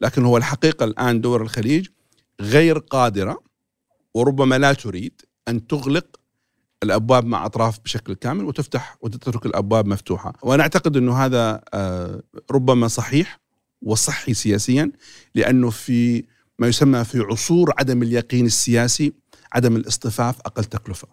لكن هو الحقيقة الآن دول الخليج غير قادرة وربما لا تريد أن تغلق الأبواب مع أطراف بشكل كامل وتفتح وتترك الأبواب مفتوحة، وأنا أعتقد أنه هذا آه، ربما صحيح وصحي سياسيا لأنه في ما يسمى في عصور عدم اليقين السياسي عدم الاصطفاف أقل تكلفة.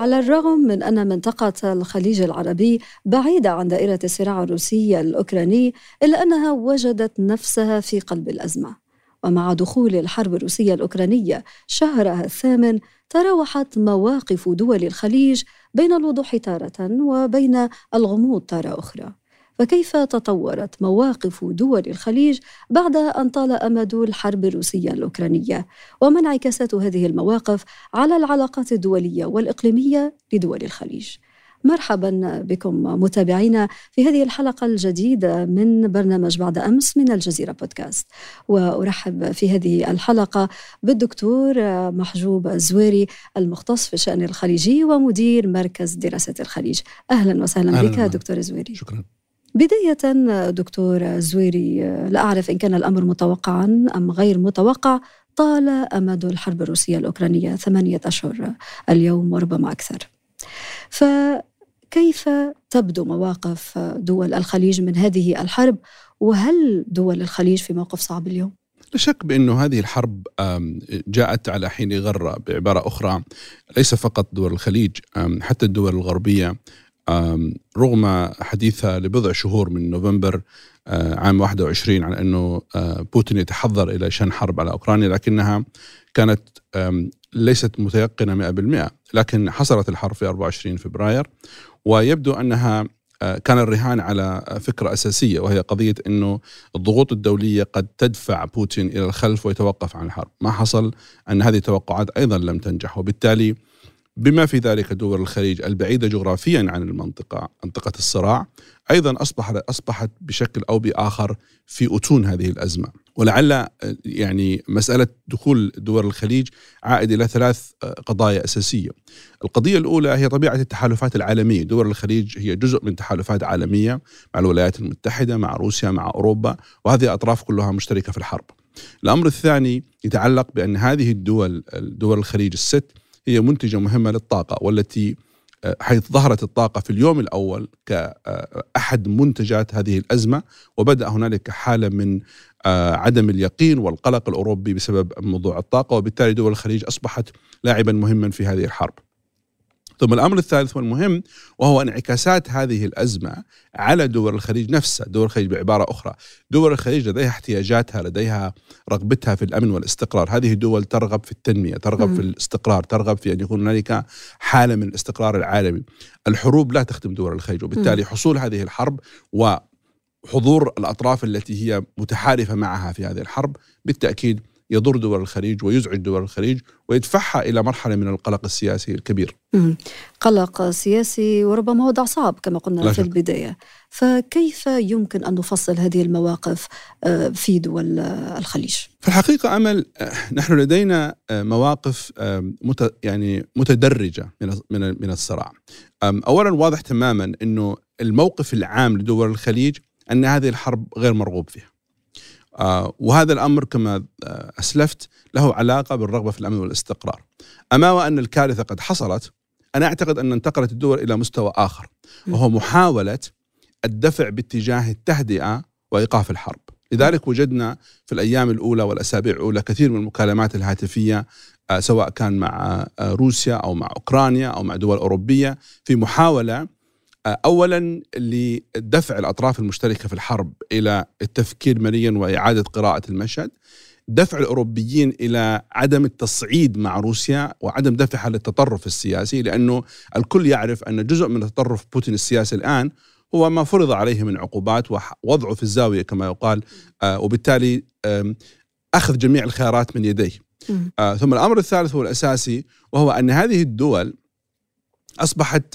على الرغم من أن منطقة الخليج العربي بعيدة عن دائرة الصراع الروسي الأوكراني إلا أنها وجدت نفسها في قلب الأزمة. ومع دخول الحرب الروسية الأوكرانية شهرها الثامن تراوحت مواقف دول الخليج بين الوضوح تارة وبين الغموض تارة أخرى. فكيف تطورت مواقف دول الخليج بعد أن طال أمد الحرب الروسية الأوكرانية؟ وما انعكاسات هذه المواقف على العلاقات الدولية والإقليمية لدول الخليج؟ مرحبا بكم متابعينا في هذه الحلقة الجديدة من برنامج بعد أمس من الجزيرة بودكاست. وأرحب في هذه الحلقة بالدكتور محجوب الزويري المختص في الشأن الخليجي ومدير مركز دراسة الخليج. أهلا وسهلا أهلا بك دكتور زويري. شكرا. بداية دكتور زويري لا أعرف إن كان الأمر متوقعا أم غير متوقع طال أمد الحرب الروسية الأوكرانية ثمانية أشهر اليوم وربما أكثر. فكيف تبدو مواقف دول الخليج من هذه الحرب؟ وهل دول الخليج في موقف صعب اليوم؟ لا شك بأنه هذه الحرب جاءت على حين غرة بعبارة أخرى ليس فقط دول الخليج حتى الدول الغربية. رغم حديثها لبضع شهور من نوفمبر عام 21 عن أنه بوتين يتحضر إلى شن حرب على أوكرانيا لكنها كانت ليست متيقنة 100% لكن حصلت الحرب في 24 فبراير ويبدو أنها كان الرهان على فكرة أساسية وهي قضية أنه الضغوط الدولية قد تدفع بوتين إلى الخلف ويتوقف عن الحرب. ما حصل أن هذه التوقعات أيضا لم تنجح وبالتالي بما في ذلك دول الخليج البعيدة جغرافيا عن المنطقة منطقة الصراع أيضا اصبح أصبحت بشكل أو بآخر في أتون هذه الأزمة ولعل يعني مسألة دخول دول الخليج عائد إلى ثلاث قضايا أساسية. القضية الأولى هي طبيعة التحالفات العالمية، دول الخليج هي جزء من تحالفات عالمية مع الولايات المتحدة، مع روسيا، مع أوروبا، وهذه الاطراف كلها مشتركة في الحرب. الأمر الثاني يتعلق بأن هذه الدول دول الخليج الست هي منتجة مهمة للطاقة والتي آه، حيث ظهرت الطاقة في اليوم الأول كأحد منتجات هذه الأزمة وبدأ هنالك حالة من آه، عدم اليقين والقلق الأوروبي بسبب موضوع الطاقة وبالتالي دول الخليج أصبحت لاعبا مهما في هذه الحرب. ثم الأمر الثالث والمهم وهو انعكاسات هذه الأزمة على دول الخليج نفسها، دول الخليج بعبارة أخرى، دول الخليج لديها احتياجاتها، لديها رغبتها في الأمن والاستقرار، هذه الدول ترغب في التنمية، ترغب م. في الاستقرار، ترغب في أن يكون هنالك حالة من الاستقرار العالمي. الحروب لا تخدم دول الخليج، وبالتالي حصول هذه الحرب و حضور الأطراف التي هي متحالفة معها في هذه الحرب بالتأكيد يضر دول الخليج ويزعج دول الخليج ويدفعها إلى مرحلة من القلق السياسي الكبير. قلق سياسي وربما وضع صعب كما قلنا في البداية. فكيف يمكن أن نفصل هذه المواقف آه، في دول الخليج؟ في الحقيقة أمل آه، نحن لدينا آه، مواقف يعني متدرجة من من من الصراع. اولا واضح تماما إنه الموقف العام لدول الخليج أن هذه الحرب غير مرغوب فيها. آه، وهذا الأمر كما آه، أسلفت له علاقة بالرغبة في الأمن والاستقرار. أما وأن الكارثة قد حصلت أنا أعتقد أن انتقلت الدول إلى مستوى آخر وهو محاولة الدفع باتجاه التهدئة وإيقاف الحرب. لذلك وجدنا في الأيام الأولى والأسابيع الأولى كثير من المكالمات الهاتفية آه، سواء كان مع روسيا أو مع أوكرانيا أو مع دول أوروبية في محاولة اولا لدفع الأطراف المشتركة في الحرب إلى التفكير مليا وإعادة قراءة المشهد دفع الأوروبيين إلى عدم التصعيد مع روسيا وعدم دفعها للتطرف السياسي لأنه الكل يعرف أن جزء من تطرف بوتين السياسي الآن هو ما فرض عليه من عقوبات ووضعه في الزاوية كما يقال آه، وبالتالي أخذ جميع الخيارات من يديه. آه، ثم الأمر الثالث هو الأساسي وهو أن هذه الدول أصبحت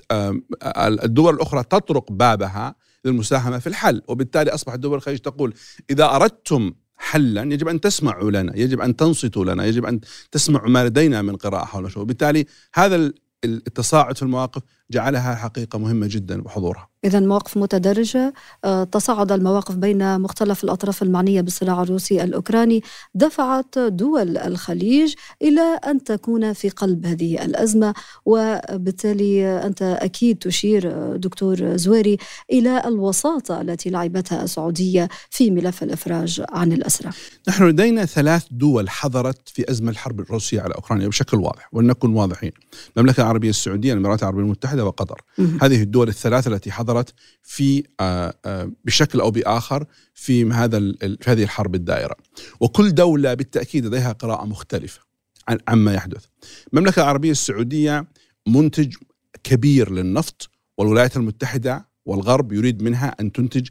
الدول الأخرى تطرق بابها للمساهمة في الحل وبالتالي أصبحت دول الخليج تقول إذا أردتم حلا يجب أن تسمعوا لنا، يجب أن تنصتوا لنا، يجب أن تسمعوا ما لدينا من قراءة حول وبالتالي هذا التصاعد في المواقف جعلها حقيقة مهمة جدا بحضورها. إذا مواقف متدرجة آه، تصاعد المواقف بين مختلف الأطراف المعنية بالصراع الروسي الأوكراني دفعت دول الخليج إلى أن تكون في قلب هذه الأزمة وبالتالي أنت أكيد تشير دكتور زويري إلى الوساطة التي لعبتها السعودية في ملف الإفراج عن الأسرى. نحن لدينا ثلاث دول حضرت في أزمة الحرب الروسية على أوكرانيا بشكل واضح ولنكن واضحين. المملكة العربية السعودية الإمارات العربية المتحدة وقطر. هذه الدول الثلاثة التي حضرت في آه، آه، بشكل أو بآخر في هذا في هذه الحرب الدائرة. وكل دولة بالتأكيد لديها قراءة مختلفة عن عما يحدث. المملكة العربية السعودية منتج كبير للنفط والولايات المتحدة والغرب يريد منها أن تنتج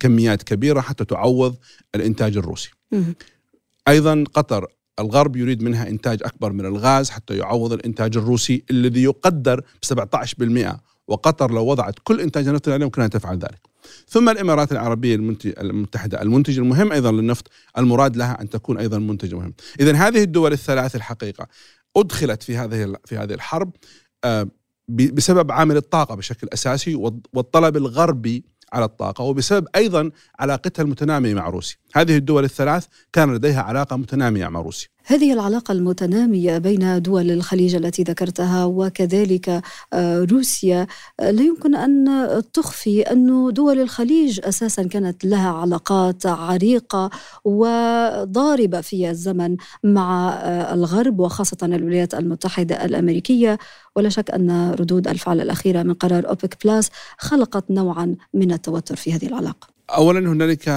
كميات كبيرة حتى تعوض الإنتاج الروسي. أيضا قطر الغرب يريد منها إنتاج أكبر من الغاز حتى يعوض الإنتاج الروسي الذي يقدر ب 17% وقطر لو وضعت كل إنتاج النفط العالمي ان تفعل ذلك. ثم الإمارات العربية المتحدة المنتج المهم أيضا للنفط المراد لها أن تكون أيضا منتج مهم. اذا هذه الدول الثلاث الحقيقة أدخلت في هذه في هذه الحرب آه، بسبب عامل الطاقة بشكل أساسي والطلب الغربي على الطاقة وبسبب أيضا علاقتها المتنامية مع روسيا. هذه الدول الثلاث كان لديها علاقة متنامية مع روسيا. هذه العلاقة المتنامية بين دول الخليج التي ذكرتها وكذلك آه، روسيا آه، لا يمكن أن تخفي أن دول الخليج أساسا كانت لها علاقات عريقة وضاربة في الزمن مع آه، الغرب وخاصة الولايات المتحدة الأمريكية. ولا شك أن ردود الفعل الأخيرة من قرار أوبك بلاس خلقت نوعا من التوتر في هذه العلاقة. أولا هنالك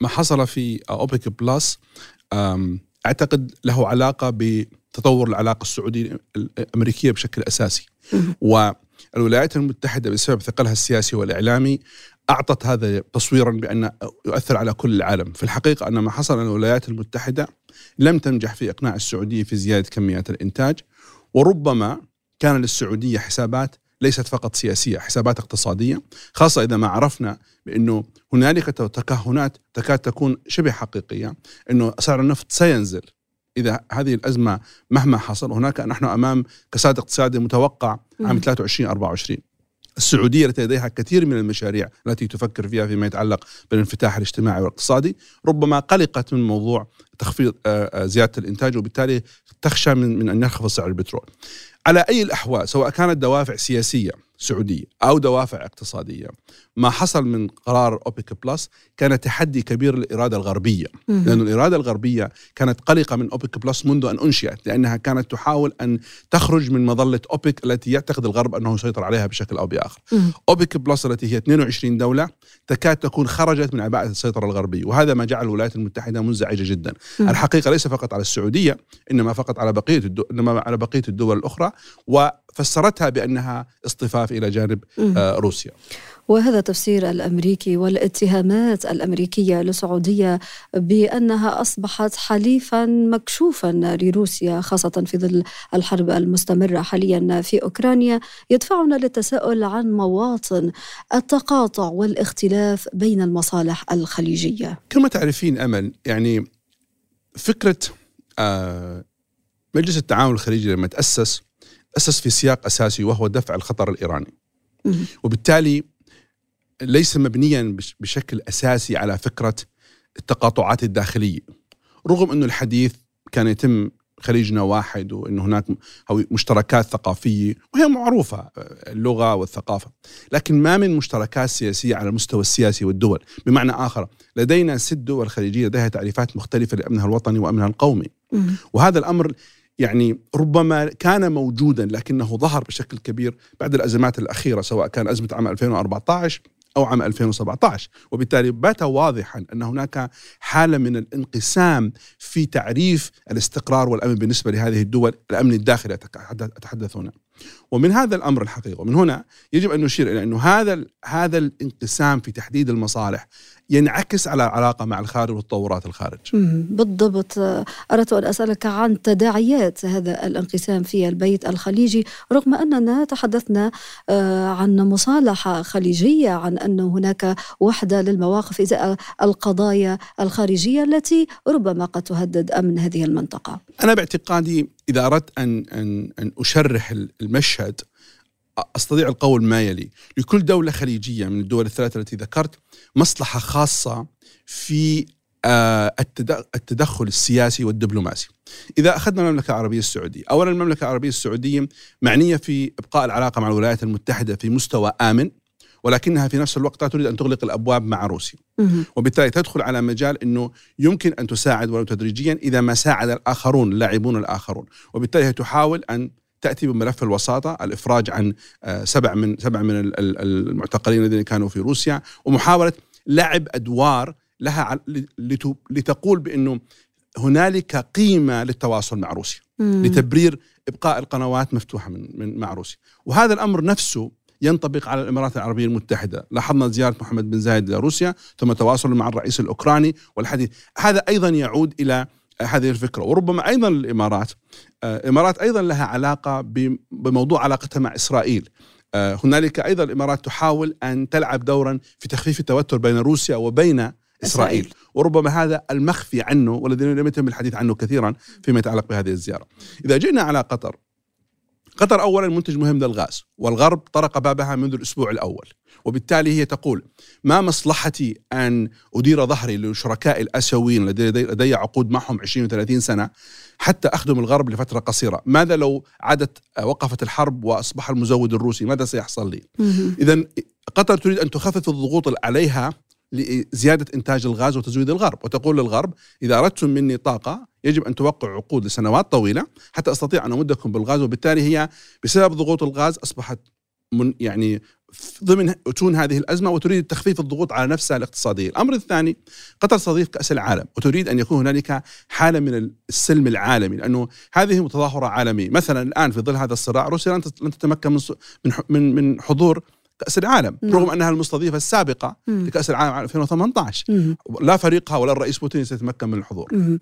ما حصل في أوبك بلاس أعتقد له علاقة بتطور العلاقة السعودية الأمريكية بشكل أساسي. والولايات المتحدة بسبب ثقلها السياسي والإعلامي أعطت هذا تصويرا بأن يؤثر على كل العالم، في الحقيقة أن ما حصل أن الولايات المتحدة لم تنجح في إقناع السعودية في زيادة كميات الإنتاج وربما كان للسعودية حسابات ليست فقط سياسية، حسابات اقتصادية، خاصة إذا ما عرفنا بأنه هنالك تكهنات تكاد تكون شبه حقيقية إنه سعر النفط سينزل. إذا هذه الأزمة مهما حصل هناك نحن أمام كساد اقتصادي متوقع عام 23 24 السعودية التي لديها كثير من المشاريع التي تفكر فيها فيما يتعلق بالانفتاح الاجتماعي والاقتصادي ربما قلقت من موضوع تخفيض آه، آه، زيادة الإنتاج وبالتالي تخشى من, من أن ينخفض سعر البترول. على أي الأحوال سواء كانت دوافع سياسية سعودية أو دوافع اقتصادية. ما حصل من قرار أوبك بلس كان تحدي كبير للإرادة الغربية. لأن الإرادة الغربية كانت قلقة من أوبك بلس منذ أن أنشئت لأنها كانت تحاول أن تخرج من مظلة أوبك التي يعتقد الغرب أنه يسيطر عليها بشكل أو بآخر. أوبك بلس التي هي 22 دولة تكاد تكون خرجت من عباءة السيطرة الغربية وهذا ما جعل الولايات المتحدة منزعجة جدا. الحقيقة ليس فقط على السعودية إنما فقط على بقية الدول إنما على بقية الدول الأخرى وفسرتها بأنها اصطفاف إلى جانب آه، روسيا. وهذا تفسير الأمريكي والاتهامات الأمريكية للسعودية بأنها أصبحت حليفا مكشوفا لروسيا خاصة في ظل الحرب المستمرة حاليا في أوكرانيا يدفعنا للتساؤل عن مواطن التقاطع والاختلاف بين المصالح الخليجية. كما تعرفين أمل يعني فكرة آه، مجلس التعاون الخليجي لما تأسس أسس في سياق أساسي وهو دفع الخطر الإيراني. وبالتالي ليس مبنيا بشكل أساسي على فكرة التقاطعات الداخلية. رغم إنه الحديث كان يتم خليجنا واحد وإنه هناك مشتركات ثقافية وهي معروفة اللغة والثقافة، لكن ما من مشتركات سياسية على المستوى السياسي والدول، بمعنى آخر لدينا ست دول خليجية لديها تعريفات مختلفة لأمنها الوطني وأمنها القومي. وهذا الأمر يعني ربما كان موجودا لكنه ظهر بشكل كبير بعد الأزمات الأخيرة سواء كان أزمة عام 2014 أو عام 2017 وبالتالي بات واضحا أن هناك حالة من الانقسام في تعريف الاستقرار والأمن بالنسبة لهذه الدول الأمن الداخلي أتحدث هنا ومن هذا الأمر الحقيقة ومن هنا يجب أن نشير إلى انه هذا هذا الانقسام في تحديد المصالح ينعكس على العلاقه مع الخارج وتطورات الخارج. بالضبط أردت أن أسألك عن تداعيات هذا الانقسام في البيت الخليجي رغم أننا تحدثنا آه، عن مصالحة خليجية عن أن هناك وحدة للمواقف ازاء القضايا الخارجية التي ربما قد تهدد امن هذه المنطقة. أنا باعتقادي إذا أردت أن أن أن أشرح المشهد أستطيع القول ما يلي لكل دولة خليجية من الدول الثلاثة التي ذكرت مصلحة خاصة في آه، التدخل السياسي والدبلوماسي. إذا أخذنا المملكة العربية السعودية، اولا المملكة العربية السعودية معنية في إبقاء العلاقة مع الولايات المتحدة في مستوى آمن ولكنها في نفس الوقت لا تريد أن تغلق الأبواب مع روسيا. وبالتالي تدخل على مجال إنه يمكن أن تساعد ولو تدريجيا إذا ما ساعد الآخرون اللاعبون الآخرون، وبالتالي هي تحاول أن تأتي بملف الوساطة الإفراج عن آه، سبع من سبع من المعتقلين الذين كانوا في روسيا ومحاولة لعب أدوار لها لتقول بأنه هنالك قيمة للتواصل مع روسيا لتبرير إبقاء القنوات مفتوحة من, من مع روسيا. وهذا الأمر نفسه ينطبق على الإمارات العربية المتحدة، لاحظنا زيارة محمد بن زايد إلى روسيا ثم تواصل مع الرئيس الأوكراني والحديث، هذا أيضا يعود إلى هذه الفكرة. وربما أيضا الإمارات آه، الامارات أيضا لها علاقة بموضوع علاقتها مع إسرائيل. آه، هنالك أيضا الإمارات تحاول أن تلعب دورا في تخفيف التوتر بين روسيا وبين إسرائيل. إسرائيل. وربما هذا المخفي عنه والذي لم يتم الحديث عنه كثيرا فيما يتعلق بهذه الزيارة. إذا جئنا على قطر قطر اولا منتج مهم للغاز والغرب طرق بابها منذ الأسبوع الأول. وبالتالي هي تقول ما مصلحتي أن أدير ظهري للشركاء الأسيويين لدي عقود معهم 20 و30 سنة حتى أخدم الغرب لفترة قصيرة، ماذا لو عادت وقفت الحرب وأصبح المزود الروسي، ماذا سيحصل لي؟ اذا قطر تريد أن تخفف الضغوط عليها لزيادة إنتاج الغاز وتزويد الغرب. وتقول للغرب إذا أردتم مني طاقة يجب أن توقع عقود لسنوات طويلة حتى أستطيع أن أمدكم بالغاز وبالتالي هي بسبب ضغوط الغاز أصبحت من يعني ضمن أتون هذه الأزمة وتريد تخفيف الضغوط على نفسها الاقتصادية. الأمر الثاني قطر تستضيف كأس العالم وتريد أن يكون هنالك حالة من السلم العالمي لأنه هذه متظاهرة عالمية. مثلا الآن في ظل هذا الصراع روسيا لن تتمكن من من حضور كأس العالم نعم. رغم أنها المستضيفة السابقة مم. لكأس العالم 2018 مم. لا فريقها ولا الرئيس بوتين سيتمكن من الحضور مم.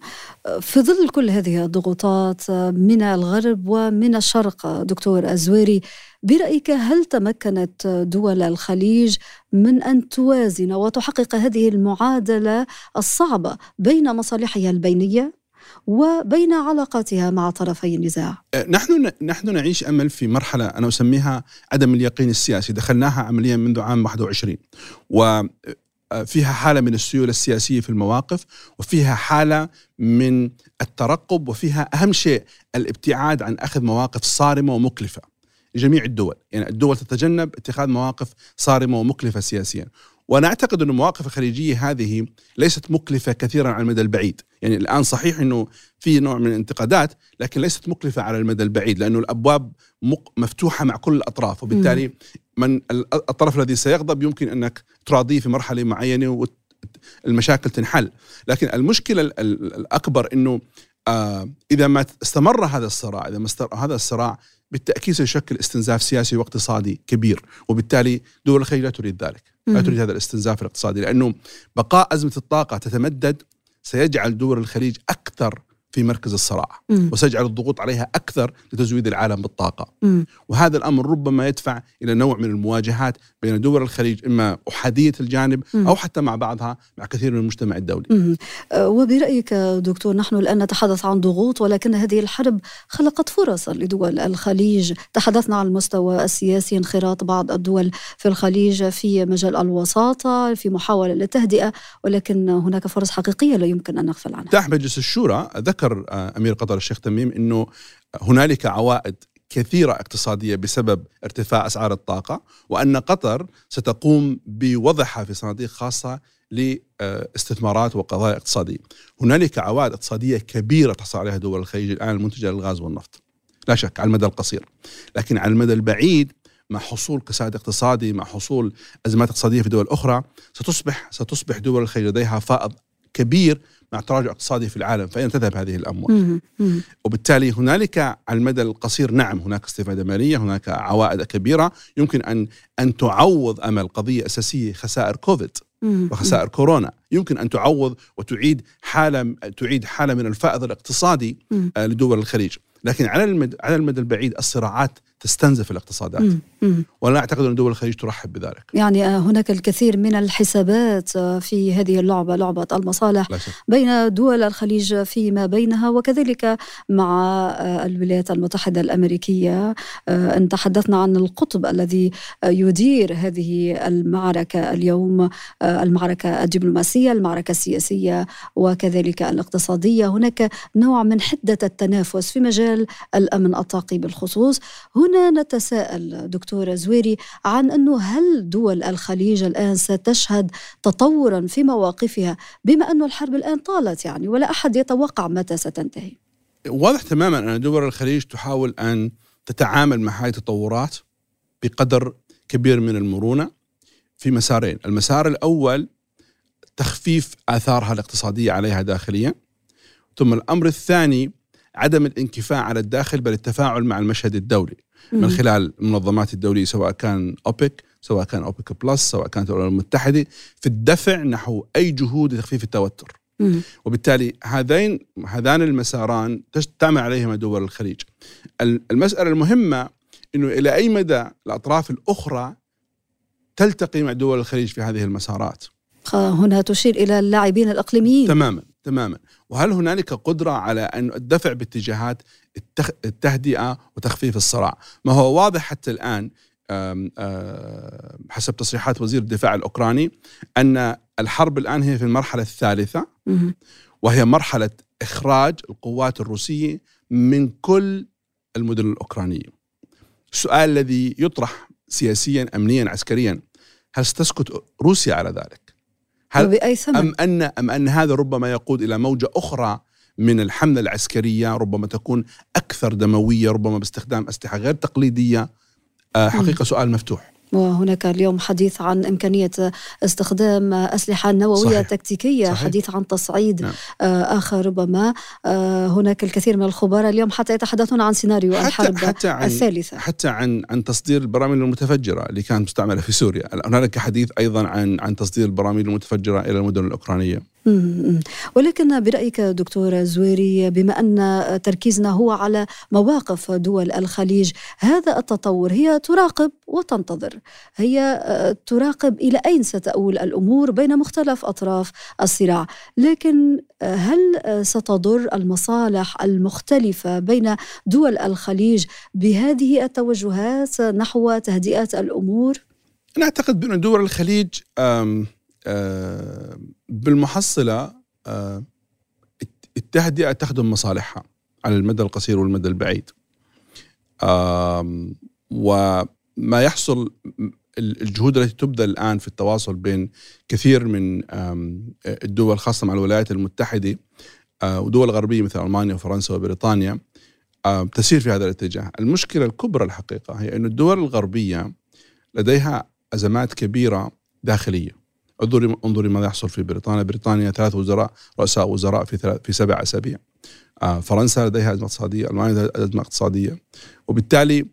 في ظل كل هذه الضغوطات من الغرب ومن الشرق دكتور الزويري برأيك هل تمكنت دول الخليج من أن توازن وتحقق هذه المعادلة الصعبة بين مصالحها البينية وبين علاقاتها مع طرفي النزاع. أه، نحن نحن نعيش أمل في مرحلة أنا أسميها عدم اليقين السياسي. دخلناها عمليا منذ عام 21 وفيها حالة من السيولة السياسية في المواقف وفيها حالة من الترقب وفيها أهم شيء الابتعاد عن أخذ مواقف صارمة ومكلفة. لجميع الدول يعني الدول تتجنب اتخاذ مواقف صارمة ومكلفة سياسيا. وأنا أعتقد أن المواقف الخليجيه هذه ليست مكلفة كثيرا على المدى البعيد، يعني الآن صحيح إنه في نوع من الانتقادات لكن ليست مكلفة على المدى البعيد لأنه الأبواب مفتوحة مع كل الأطراف. وبالتالي من الطرف الذي سيغضب يمكن أنك تراضيه في مرحلة معينة والمشاكل تنحل، لكن المشكلة الأكبر إنه آه إذا ما استمر هذا الصراع، إذا ما استمر هذا الصراع بالتأكيد سيشكل استنزاف سياسي واقتصادي كبير، وبالتالي دول الخليج لا تريد ذلك. لا تريد هذا الاستنزاف الاقتصادي لأنه بقاء أزمة الطاقة تتمدد سيجعل دول الخليج أكثر في مركز الصراع مم. وسيجعل الضغوط عليها أكثر لتزويد العالم بالطاقة مم. وهذا الأمر ربما يدفع إلى نوع من المواجهات بين دول الخليج إما أحادية الجانب مم. أو حتى مع بعضها مع كثير من المجتمع الدولي مم. أه، وبرأيك دكتور نحن الآن نتحدث عن ضغوط ولكن هذه الحرب خلقت فرصا لدول الخليج تحدثنا عن المستوى السياسي انخراط بعض الدول في الخليج في مجال الوساطة في محاولة للتهدئة ولكن هناك فرص حقيقية لا يمكن أن نغفل عنها تحت مجلس الشورى ذكر ذكر آه، أمير قطر الشيخ تميم إنه هنالك عوائد كثيرة اقتصادية بسبب ارتفاع أسعار الطاقة وأن قطر ستقوم بوضعها في صناديق خاصة لاستثمارات وقضايا اقتصادية. هنالك عوائد اقتصادية كبيرة تحصل عليها دول الخليج الآن المنتجة للغاز والنفط. لا شك على المدى القصير. لكن على المدى البعيد مع حصول كساد اقتصادي مع حصول أزمات اقتصادية في دول أخرى ستصبح ستصبح دول الخليج لديها فائض كبير مع تراجع اقتصادي في العالم فأين تذهب هذه الأموال وبالتالي هنالك على المدى القصير نعم هناك استفادة مالية هناك عوائد كبيرة. يمكن أن أن تعوض أمل قضية أساسية خسائر كوفيد وخسائر كورونا. يمكن أن تعوض وتعيد حالة تعيد حالة من الفائض الاقتصادي آه، لدول الخليج. لكن على المدى على المدى البعيد الصراعات تستنزف الاقتصادات. ولا أعتقد أن دول الخليج ترحب بذلك. يعني هناك الكثير من الحسابات في هذه اللعبة لعبة المصالح بين دول الخليج فيما بينها وكذلك مع الولايات المتحدة الأمريكية. أن تحدثنا عن القطب الذي يدير هذه المعركة اليوم. المعركة الدبلوماسية المعركة السياسية وكذلك الاقتصادية. هناك نوع من حدة التنافس في مجال الأمن الطاقي بالخصوص. هنا نتساءل دكتور زويري عن أنه هل دول الخليج الآن ستشهد تطورا في مواقفها بما أن الحرب الآن طالت يعني ولا أحد يتوقع متى ستنتهي؟ واضح تماما أن دول الخليج تحاول أن تتعامل مع هذه التطورات بقدر كبير من المرونة في مسارين. المسار الأول تخفيف آثارها الاقتصادية عليها داخليا ثم الأمر الثاني عدم الانكفاء على الداخل بل التفاعل مع المشهد الدولي. من خلال المنظمات الدولية سواء كان أوبك سواء كان أوبك بلس سواء كانت الأمم المتحدة في الدفع نحو أي جهود لتخفيف التوتر. وبالتالي هذين هذان المساران تعمل عليهما دول الخليج. المسألة المهمة أنه إلى أي مدى الأطراف الأخرى تلتقي مع دول الخليج في هذه المسارات؟ هنا تشير إلى اللاعبين الإقليميين. تماما تماما. وهل هنالك قدرة على أن الدفع باتجاهات التهدئة وتخفيف الصراع؟ ما هو واضح حتى الآن حسب تصريحات وزير الدفاع الأوكراني أن الحرب الآن هي في المرحلة الثالثة. وهي مرحلة إخراج القوات الروسية من كل المدن الأوكرانية. السؤال الذي يطرح سياسيا أمنيا عسكريا هل ستسكت روسيا على ذلك؟ هل وبأي ثمن؟ أم أن أم أن هذا ربما يقود إلى موجة أخرى من الحملة العسكرية ربما تكون أكثر دموية ربما باستخدام أسلحة غير تقليدية. آه، حقيقة سؤال مفتوح. وهناك اليوم حديث عن إمكانية استخدام أسلحة نووية صحيح. تكتيكية صحيح. حديث عن تصعيد نعم. آه، آخر ربما آه، هناك الكثير من الخبراء اليوم حتى يتحدثون عن سيناريو حتى الحرب حتى عن الثالثة حتى عن عن تصدير البراميل المتفجرة اللي كانت مستعملة في سوريا هنالك حديث أيضا عن عن تصدير البراميل المتفجرة إلى المدن الأوكرانية ولكن برأيك دكتور زويري بما أن تركيزنا هو على مواقف دول الخليج هذا التطور هي تراقب وتنتظر هي آه، تراقب إلى أين ستؤول الأمور بين مختلف أطراف الصراع لكن آه، هل ستضر المصالح المختلفة بين دول الخليج بهذه التوجهات نحو تهدئة الأمور؟ أنا أعتقد بأن دول الخليج آه، بالمحصلة آه، التهدئة تخدم مصالحها على المدى القصير والمدى البعيد وما يحصل الجهود التي تبذل الآن في التواصل بين كثير من الدول خاصة مع الولايات المتحدة آه، ودول غربية مثل ألمانيا وفرنسا وبريطانيا تسير في هذا الاتجاه. المشكلة الكبرى الحقيقة هي أن الدول الغربية لديها أزمات كبيرة داخلية. انظري انظري ماذا يحصل في بريطانيا، بريطانيا ثلاث وزراء رؤساء وزراء في ثلاث في سبع أسابيع. آه فرنسا لديها أزمة اقتصادية، ألمانيا لديها أزمة اقتصادية، وبالتالي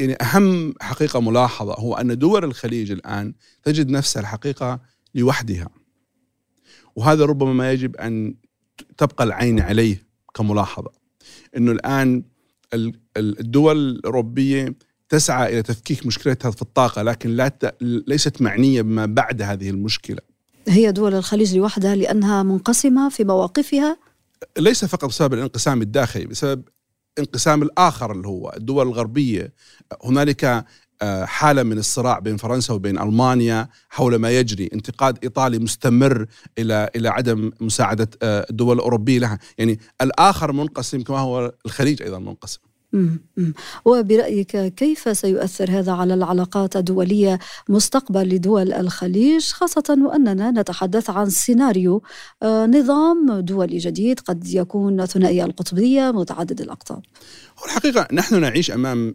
يعني أهم حقيقة ملاحظة هو أن دول الخليج الآن تجد نفسها الحقيقة لوحدها. وهذا ربما ما يجب أن تبقى العين عليه كملاحظة. إنه الآن الدول الأوروبية تسعى إلى تفكيك مشكلتها في الطاقة لكن لا ت... ليست معنية بما بعد هذه المشكلة. هي دول الخليج لوحدها لأنها منقسمة في مواقفها؟ ليس فقط بسبب الانقسام الداخلي بسبب انقسام الآخر اللي هو الدول الغربية. هنالك آه، حالة من الصراع بين فرنسا وبين ألمانيا حول ما يجري، انتقاد إيطالي مستمر إلى إلى عدم مساعدة آه، الدول الأوروبية لها، يعني الآخر منقسم كما هو الخليج أيضا منقسم. وبرأيك كيف سيؤثر هذا على العلاقات الدولية مستقبل لدول الخليج؟ خاصة وأننا نتحدث عن سيناريو آه، نظام دولي جديد قد يكون ثنائي القطبية متعدد الأقطاب. الحقيقة نحن نعيش أمام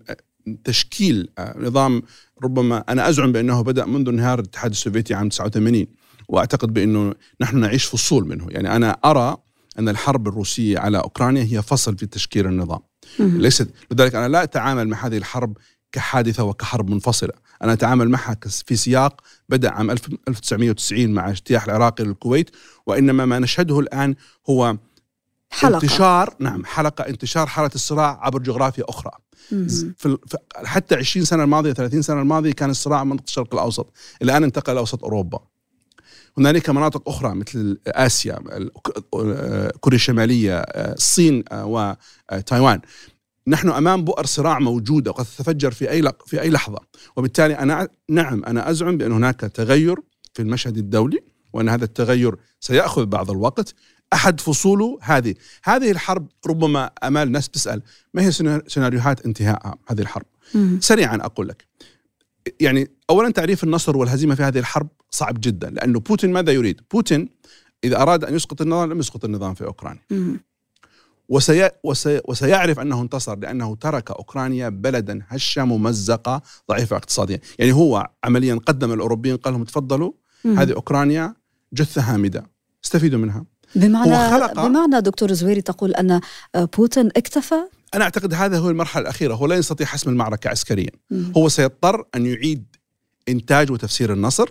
تشكيل آه، نظام ربما أنا أزعم بأنه بدأ منذ انهيار الاتحاد السوفيتي عام 89 وأعتقد بأنه نحن نعيش فصول منه. يعني أنا أرى أن الحرب الروسية على أوكرانيا هي فصل في تشكيل النظام. ليست. لذلك أنا لا أتعامل مع هذه الحرب كحادثة وكحرب منفصلة. أنا أتعامل معها في سياق بدأ عام 1990 مع اجتياح العراق للكويت وإنما ما نشهده الآن هو حلقة. انتشار نعم حلقة انتشار حالة الصراع عبر جغرافيا أخرى. مم. في حتى 20 سنة الماضية 30 سنة الماضية كان الصراع منطقة الشرق الأوسط. الآن انتقل إلى أوسط أوروبا. هنالك مناطق أخرى مثل آسيا ال- آه، كوريا الشمالية آه، الصين آه، وتايوان نحن أمام بؤر صراع موجوده وقد تتفجر في أي في أي لحظة. وبالتالي أنا نعم أنا أزعم بأن هناك تغير في المشهد الدولي وأن هذا التغير سيأخذ بعض الوقت. أحد فصوله هذه. هذه الحرب ربما آمال ناس تسأل ما هي سينا- سيناريوهات انتهائها هذه الحرب؟ مم. سريعا أقول لك. يعني اولا تعريف النصر والهزيمة في هذه الحرب صعب جدا لأنه بوتين ماذا يريد بوتين إذا أراد أن يسقط النظام لم يسقط النظام في أوكرانيا. وسي وسي وسيعرف أنه انتصر لأنه ترك أوكرانيا بلدا هشه ممزقه ضعيفة اقتصاديا، يعني هو عمليا قدم الأوروبيين قال لهم تفضلوا. هذه أوكرانيا جثة هامدة استفيدوا منها. بمعنى بمعنى دكتور زويري تقول أن بوتين اكتفى أنا أعتقد هذا هو المرحلة الأخيرة، هو لا يستطيع حسم المعركة عسكريا، مم. هو سيضطر أن يعيد إنتاج وتفسير النصر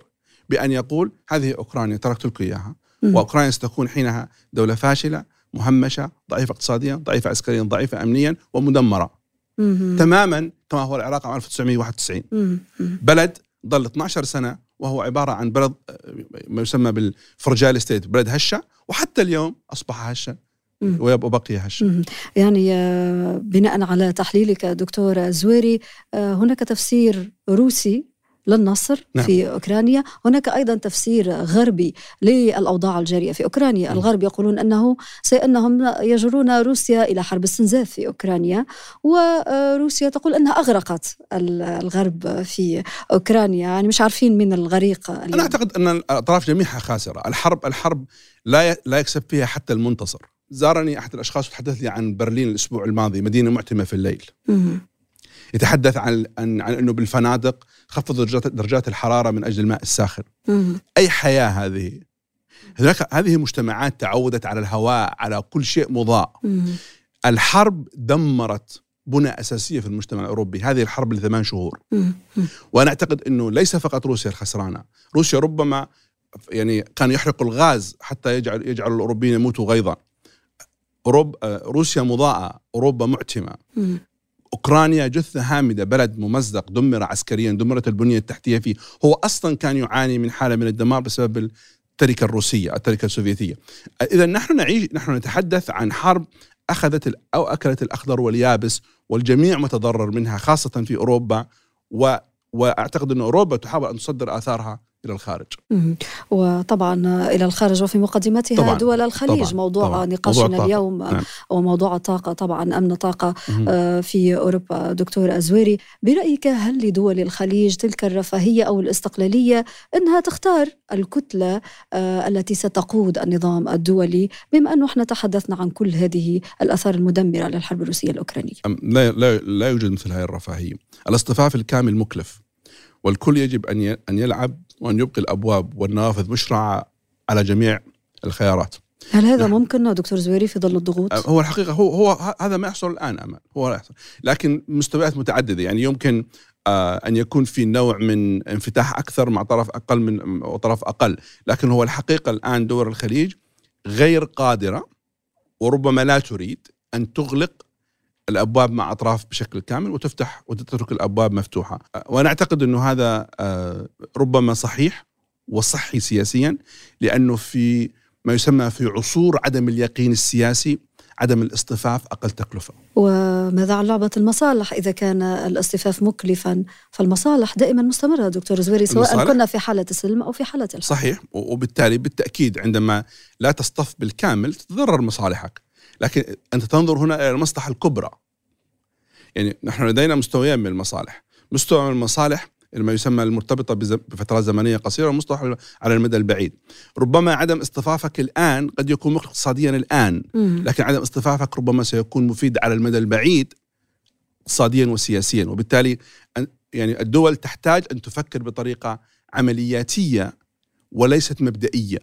بأن يقول هذه أوكرانيا تركت لكم إياها، مم. وأوكرانيا ستكون حينها دولة فاشلة، مهمشة، ضعيفة اقتصاديا، ضعيفة عسكريا، ضعيفة امنيا ومدمرة. مم. تماما كما هو العراق عام 1991 مم. بلد ظل 12 سنة وهو عبارة عن بلد آه، ما يسمى بالفرجال ستيت بلد هشة وحتى اليوم أصبح هشا مم. ويبقى بقي مم. يعني آه، بناء على تحليلك دكتور زويري آه، هناك تفسير روسي للنصر نعم. في أوكرانيا، هناك أيضا تفسير غربي للأوضاع الجارية في أوكرانيا، مم. الغرب يقولون أنه انهم يجرون روسيا إلى حرب استنزاف في أوكرانيا، وروسيا تقول أنها أغرقت ال- الغرب في أوكرانيا، يعني مش عارفين من الغريق اليوم. أنا أعتقد أن الأطراف جميعها خاسرة الحرب الحرب لا لا يكسب فيها حتى المنتصر زارني أحد الأشخاص وتحدث لي عن برلين الأسبوع الماضي مدينة معتمة في الليل مم. يتحدث عن عن, عن إنه بالفنادق خفض درجات درجات الحرارة من أجل الماء الساخن مم. أي حياة هذه هناك هذه مجتمعات تعودت على الهواء على كل شيء مضاء مم. الحرب دمرت بنى أساسية في المجتمع الأوروبي هذه الحرب لثمان شهور. وأنا أعتقد إنه ليس فقط روسيا الخسرانة روسيا ربما يعني كان يحرق الغاز حتى يجعل يجعل الأوروبيين يموتوا غيظا أوروب آه، روسيا مضاءة أوروبا معتمة. أوكرانيا جثة هامدة بلد ممزق دمر عسكريا دمرت البنية التحتية فيه. هو أصلا كان يعاني من حالة من الدمار بسبب التركة الروسية التركة السوفيتية. إذا نحن نعيش نحن نتحدث عن حرب أخذت أو أكلت الأخضر واليابس والجميع متضرر منها خاصة في أوروبا و وأعتقد إن أوروبا تحاول أن تصدر آثارها إلى الخارج. وطبعا إلى الخارج وفي مقدمتها طبعاً. دول الخليج طبعاً. موضوع طبعاً. نقاشنا موضوع. اليوم نعم. وموضوع الطاقه طبعا أمن طاقة مهم. آه، في أوروبا دكتور أزويري برأيك هل لدول الخليج تلك الرفاهية أو الاستقلالية إنها تختار الكتلة آه، التي ستقود النظام الدولي بما أنه إحنا تحدثنا عن كل هذه الأثار المدمرة للحرب الروسية الأوكرانية لا لا لا يوجد مثل هذه الرفاهية. الاصطفاف الكامل مكلف والكل يجب أن ي- أن يلعب وأن يبقي الأبواب والنوافذ مشرعه على جميع الخيارات. هل هذا نعم. ممكن دكتور زويري في ظل الضغوط؟ هو الحقيقة هو هو هذا ما يحصل الآن امل هو لا يحصل لكن مستويات متعددة يعني يمكن آه أن يكون في نوع من انفتاح أكثر مع طرف أقل من وطرف أقل لكن هو الحقيقة الآن دول الخليج غير قادرة وربما لا تريد أن تغلق الأبواب مع أطراف بشكل كامل وتفتح وتترك الأبواب مفتوحة. وأنا أعتقد إنه هذا آه، ربما صحيح وصحي سياسيا لأنه في ما يسمى في عصور عدم اليقين السياسي عدم الاصطفاف أقل تكلفة. وماذا عن لعبة المصالح؟ إذا كان الاصطفاف مكلفا فالمصالح دائما مستمرة دكتور زويري سواء؟ كنا في حالة السلم أو في حالة الحرب. صحيح وبالتالي بالتأكيد عندما لا تصطف بالكامل تتضرر مصالحك. لكن أنت تنظر هنا إلى المصلحة الكبرى. يعني نحن لدينا مستويين من المصالح. مستوى من المصالح ما يسمى المرتبطة بفترات زمنية قصيرة ومصطلح على المدى البعيد. ربما عدم اصطفافك الآن قد يكون مخلق اقتصاديا الآن. لكن عدم اصطفافك ربما سيكون مفيد على المدى البعيد اقتصاديا وسياسيا. وبالتالي أن- يعني الدول تحتاج أن تفكر بطريقة عملياتية وليست مبدئية.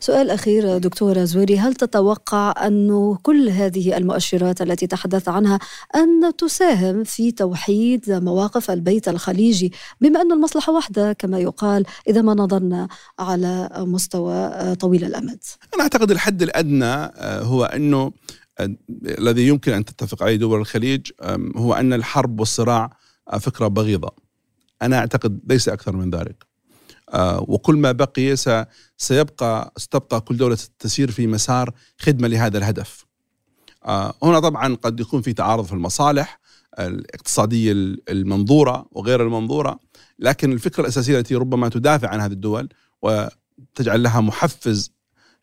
سؤال أخير دكتور زويري هل تتوقع انه كل هذه المؤشرات التي تحدث عنها أن تساهم في توحيد مواقف البيت الخليجي بما أن المصلحة واحدة كما يقال إذا ما نظرنا على مستوى طويل الأمد؟ أنا أعتقد الحد الأدنى آه، هو أنه آه، الذي يمكن أن تتفق عليه دول الخليج هو أن الحرب والصراع آه، فكرة بغيضة. أنا أعتقد ليس أكثر من ذلك. آه، وكل ما بقي سيبقى ستبقى كل دولة تسير في مسار خدمة لهذا الهدف. آه، هنا طبعا قد يكون في تعارض في المصالح الاقتصادية المنظورة وغير المنظورة لكن الفكرة الأساسية التي ربما تدافع عن هذه الدول وتجعل لها محفز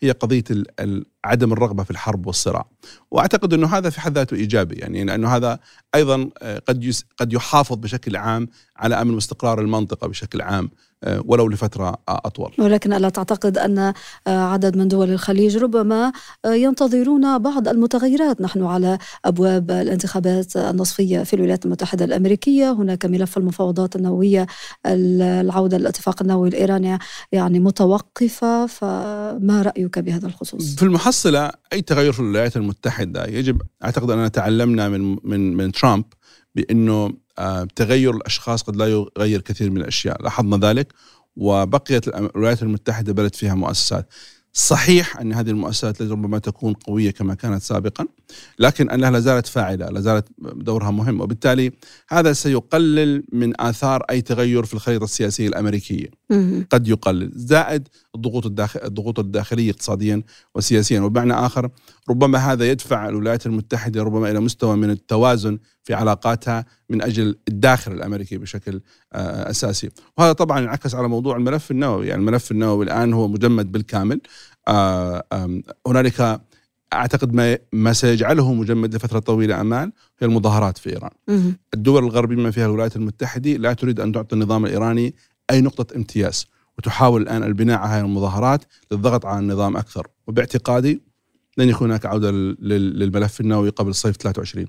هي قضية عدم الرغبة في الحرب والصراع. وأعتقد أنه هذا في حد ذاته إيجابي يعني لأنه هذا أيضا آه، قد قد يحافظ بشكل عام على أمن واستقرار المنطقة بشكل عام. ولو لفترة أطول. ولكن ألا تعتقد أن آه، عدد من دول الخليج ربما آه، ينتظرون بعض المتغيرات. نحن على أبواب الانتخابات النصفية في الولايات المتحدة الأمريكية. هناك ملف المفاوضات النووية العودة للاتفاق النووي الإيراني يعني متوقفة. فما رأيك بهذا الخصوص؟ في المحصلة أي تغير في الولايات المتحدة؟ يجب أعتقد أننا تعلمنا من من من ترامب بأنه آه، تغير الأشخاص قد لا يغير كثير من الأشياء. لاحظنا ذلك وبقيت الولايات المتحدة بلد فيها مؤسسات. صحيح أن هذه المؤسسات ربما تكون قوية كما كانت سابقا لكن أنها لا زالت فاعلة لا زالت دورها مهم وبالتالي هذا سيقلل من آثار أي تغير في الخريطة السياسية الأمريكية. قد يقلل زائد الضغوط الداخل الضغوط الداخلية اقتصاديا وسياسيا. وبمعنى آخر ربما هذا يدفع الولايات المتحدة ربما إلى مستوى من التوازن في علاقاتها من أجل الداخل الأمريكي بشكل آه، أساسي. وهذا طبعا ينعكس على موضوع الملف النووي. يعني الملف النووي الآن هو مجمد بالكامل. آه، هنالك أعتقد ما ما سيجعله مجمد لفترة طويلة امام هي المظاهرات في إيران. الدول الغربية بما فيها الولايات المتحدة لا تريد أن تعطي النظام الإيراني أي نقطة امتياز وتحاول الآن البناء على هذه المظاهرات للضغط على النظام أكثر وباعتقادي لن يكون هناك عودة للملف النووي قبل صيف 23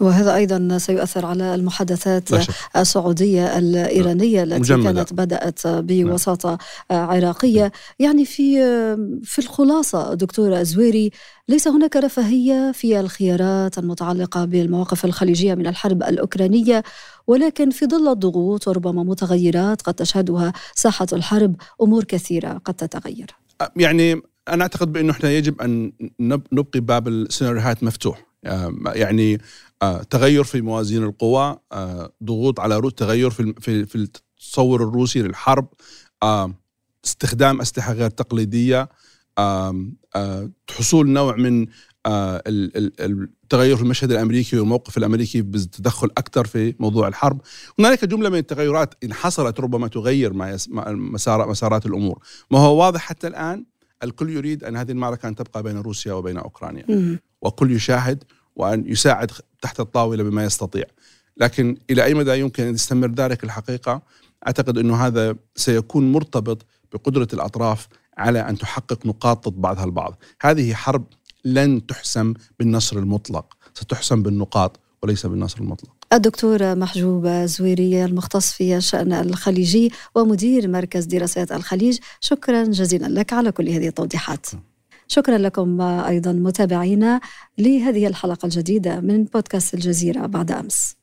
وهذا أيضا سيؤثر على المحادثات السعودية الإيرانية التي مجمدة. كانت بدأت بوساطة نعم. عراقيه يعني في في الخلاصة دكتور زويري ليس هناك رفاهية في الخيارات المتعلقة بالمواقف الخليجية من الحرب الأوكرانية ولكن في ظل الضغوط وربما متغيرات قد تشهدها ساحة الحرب أمور كثيرة قد تتغير. يعني أنا أعتقد بأنه إحنا يجب أن نبقي باب السيناريوهات مفتوح. يعني آه، تغير في موازين القوى آه، ضغوط على تغير في في التصور الروسي للحرب استخدام أسلحة غير تقليدية حصول نوع من آه، التغير في المشهد الأمريكي والموقف الأمريكي بالتدخل أكثر في موضوع الحرب. هنالك جملة من التغيرات إن حصلت ربما تغير مسار مسارات الأمور. ما هو واضح حتى الآن؟ الكل يريد أن هذه المعركة أن تبقى بين روسيا وبين أوكرانيا. وكل يشاهد وأن يساعد تحت الطاولة بما يستطيع. لكن إلى أي مدى يمكن أن يستمر ذلك الحقيقة؟ أعتقد أنه هذا سيكون مرتبط بقدرة الأطراف على أن تحقق نقاط ضد بعضها البعض. هذه حرب لن تحسم بالنصر المطلق ستحسم بالنقاط وليس بالنصر المطلق. الدكتور محجوب زويري المختص في الشأن الخليجي ومدير مركز دراسات الخليج. شكرا جزيلا لك على كل هذه التوضيحات. شكرا لكم أيضا متابعينا لهذه الحلقة الجديدة من بودكاست الجزيرة بعد أمس.